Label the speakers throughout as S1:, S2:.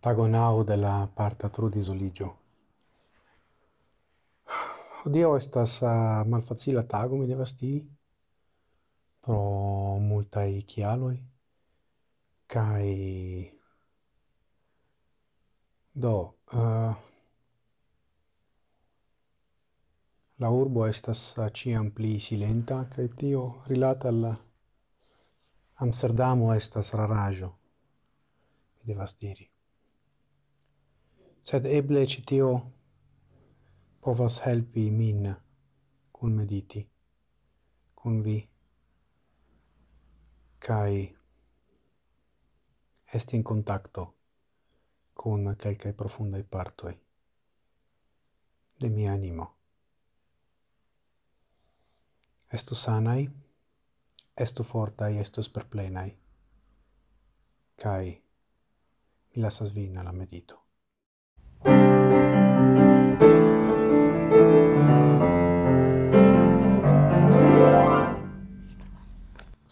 S1: tagonau de la parta trudis oligio. Odio estas uh, malfacila tago, mi devas diri, pro multai chialoi, kai do uh, la urbo estas ah, ciam pli silenta kai tio rilata al Amsterdamo estas rarajo mi devas diri sed eble ĉi tio povas helpi min cun mediti cun vi kai est in contatto cun quelcae profundaj partoi de mia animo. Estu sanai estu fortai estu sperplenai kai mi lasas vin alla medito.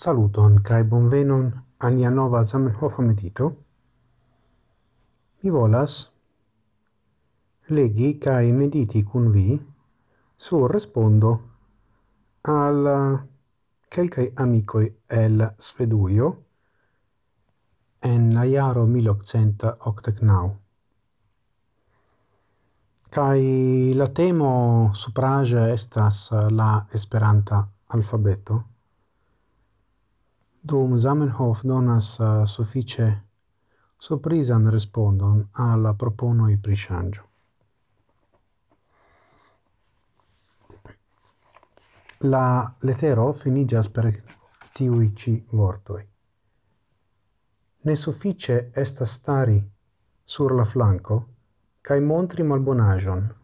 S1: Saluton kai bonvenon al nia nova Zamenhof medito. Mi volas legi kai mediti kun vi su respondo al kelkai amicoi el Sveduio en la jaro 1889. Kai la temo suprage estas la Esperanta alfabeto dum Zamenhof donas uh, suffice surprisan respondon alla proponoi i shangio. La letero finigas per tiui ci vortoi. Ne suffice est stari sur la flanco cae montri malbonagion.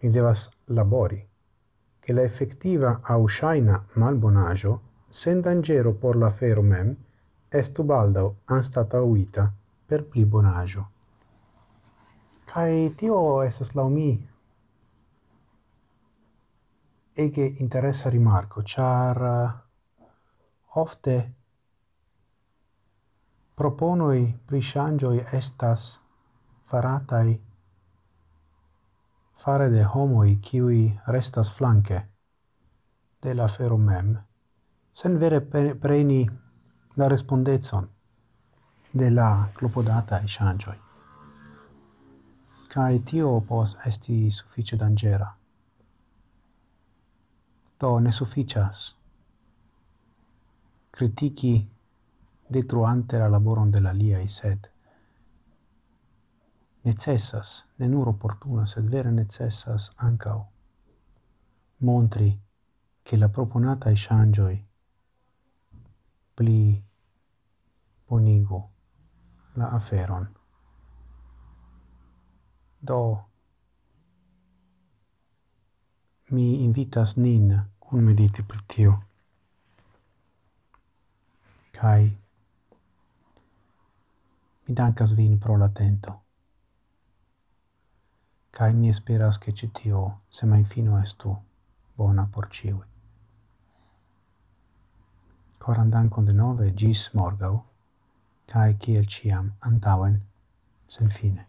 S1: Mi devas labori, che la effettiva au shaina malbonagio sen dangero por la fero mem, estu baldau anstatauita per pli bonaggio. Kai tio esas lau mi ege interessa rimarco, char uh, ofte proponoi prishangioi estas faratai fare de homoi kiui restas flanque de la fero mem, sen vere preni la respondezon de la clopodata échangeoi. Cae tio pos esti suffice dangera. To ne sufficias critici detruante la laboron de la lia sed necessas, ne nur opportuna, sed vere necessas ancao montri che la proponata e échangeoi pli bonigu la aferon. Do, mi invitas nin cun mediti pri tio. Kai, mi dankas vin pro l'atento. Kai mi esperas che citio, se mai fino estu, bona por ciui. Coran dankon denove, gis morgau, cae ciel ciam, antauen, sen fine.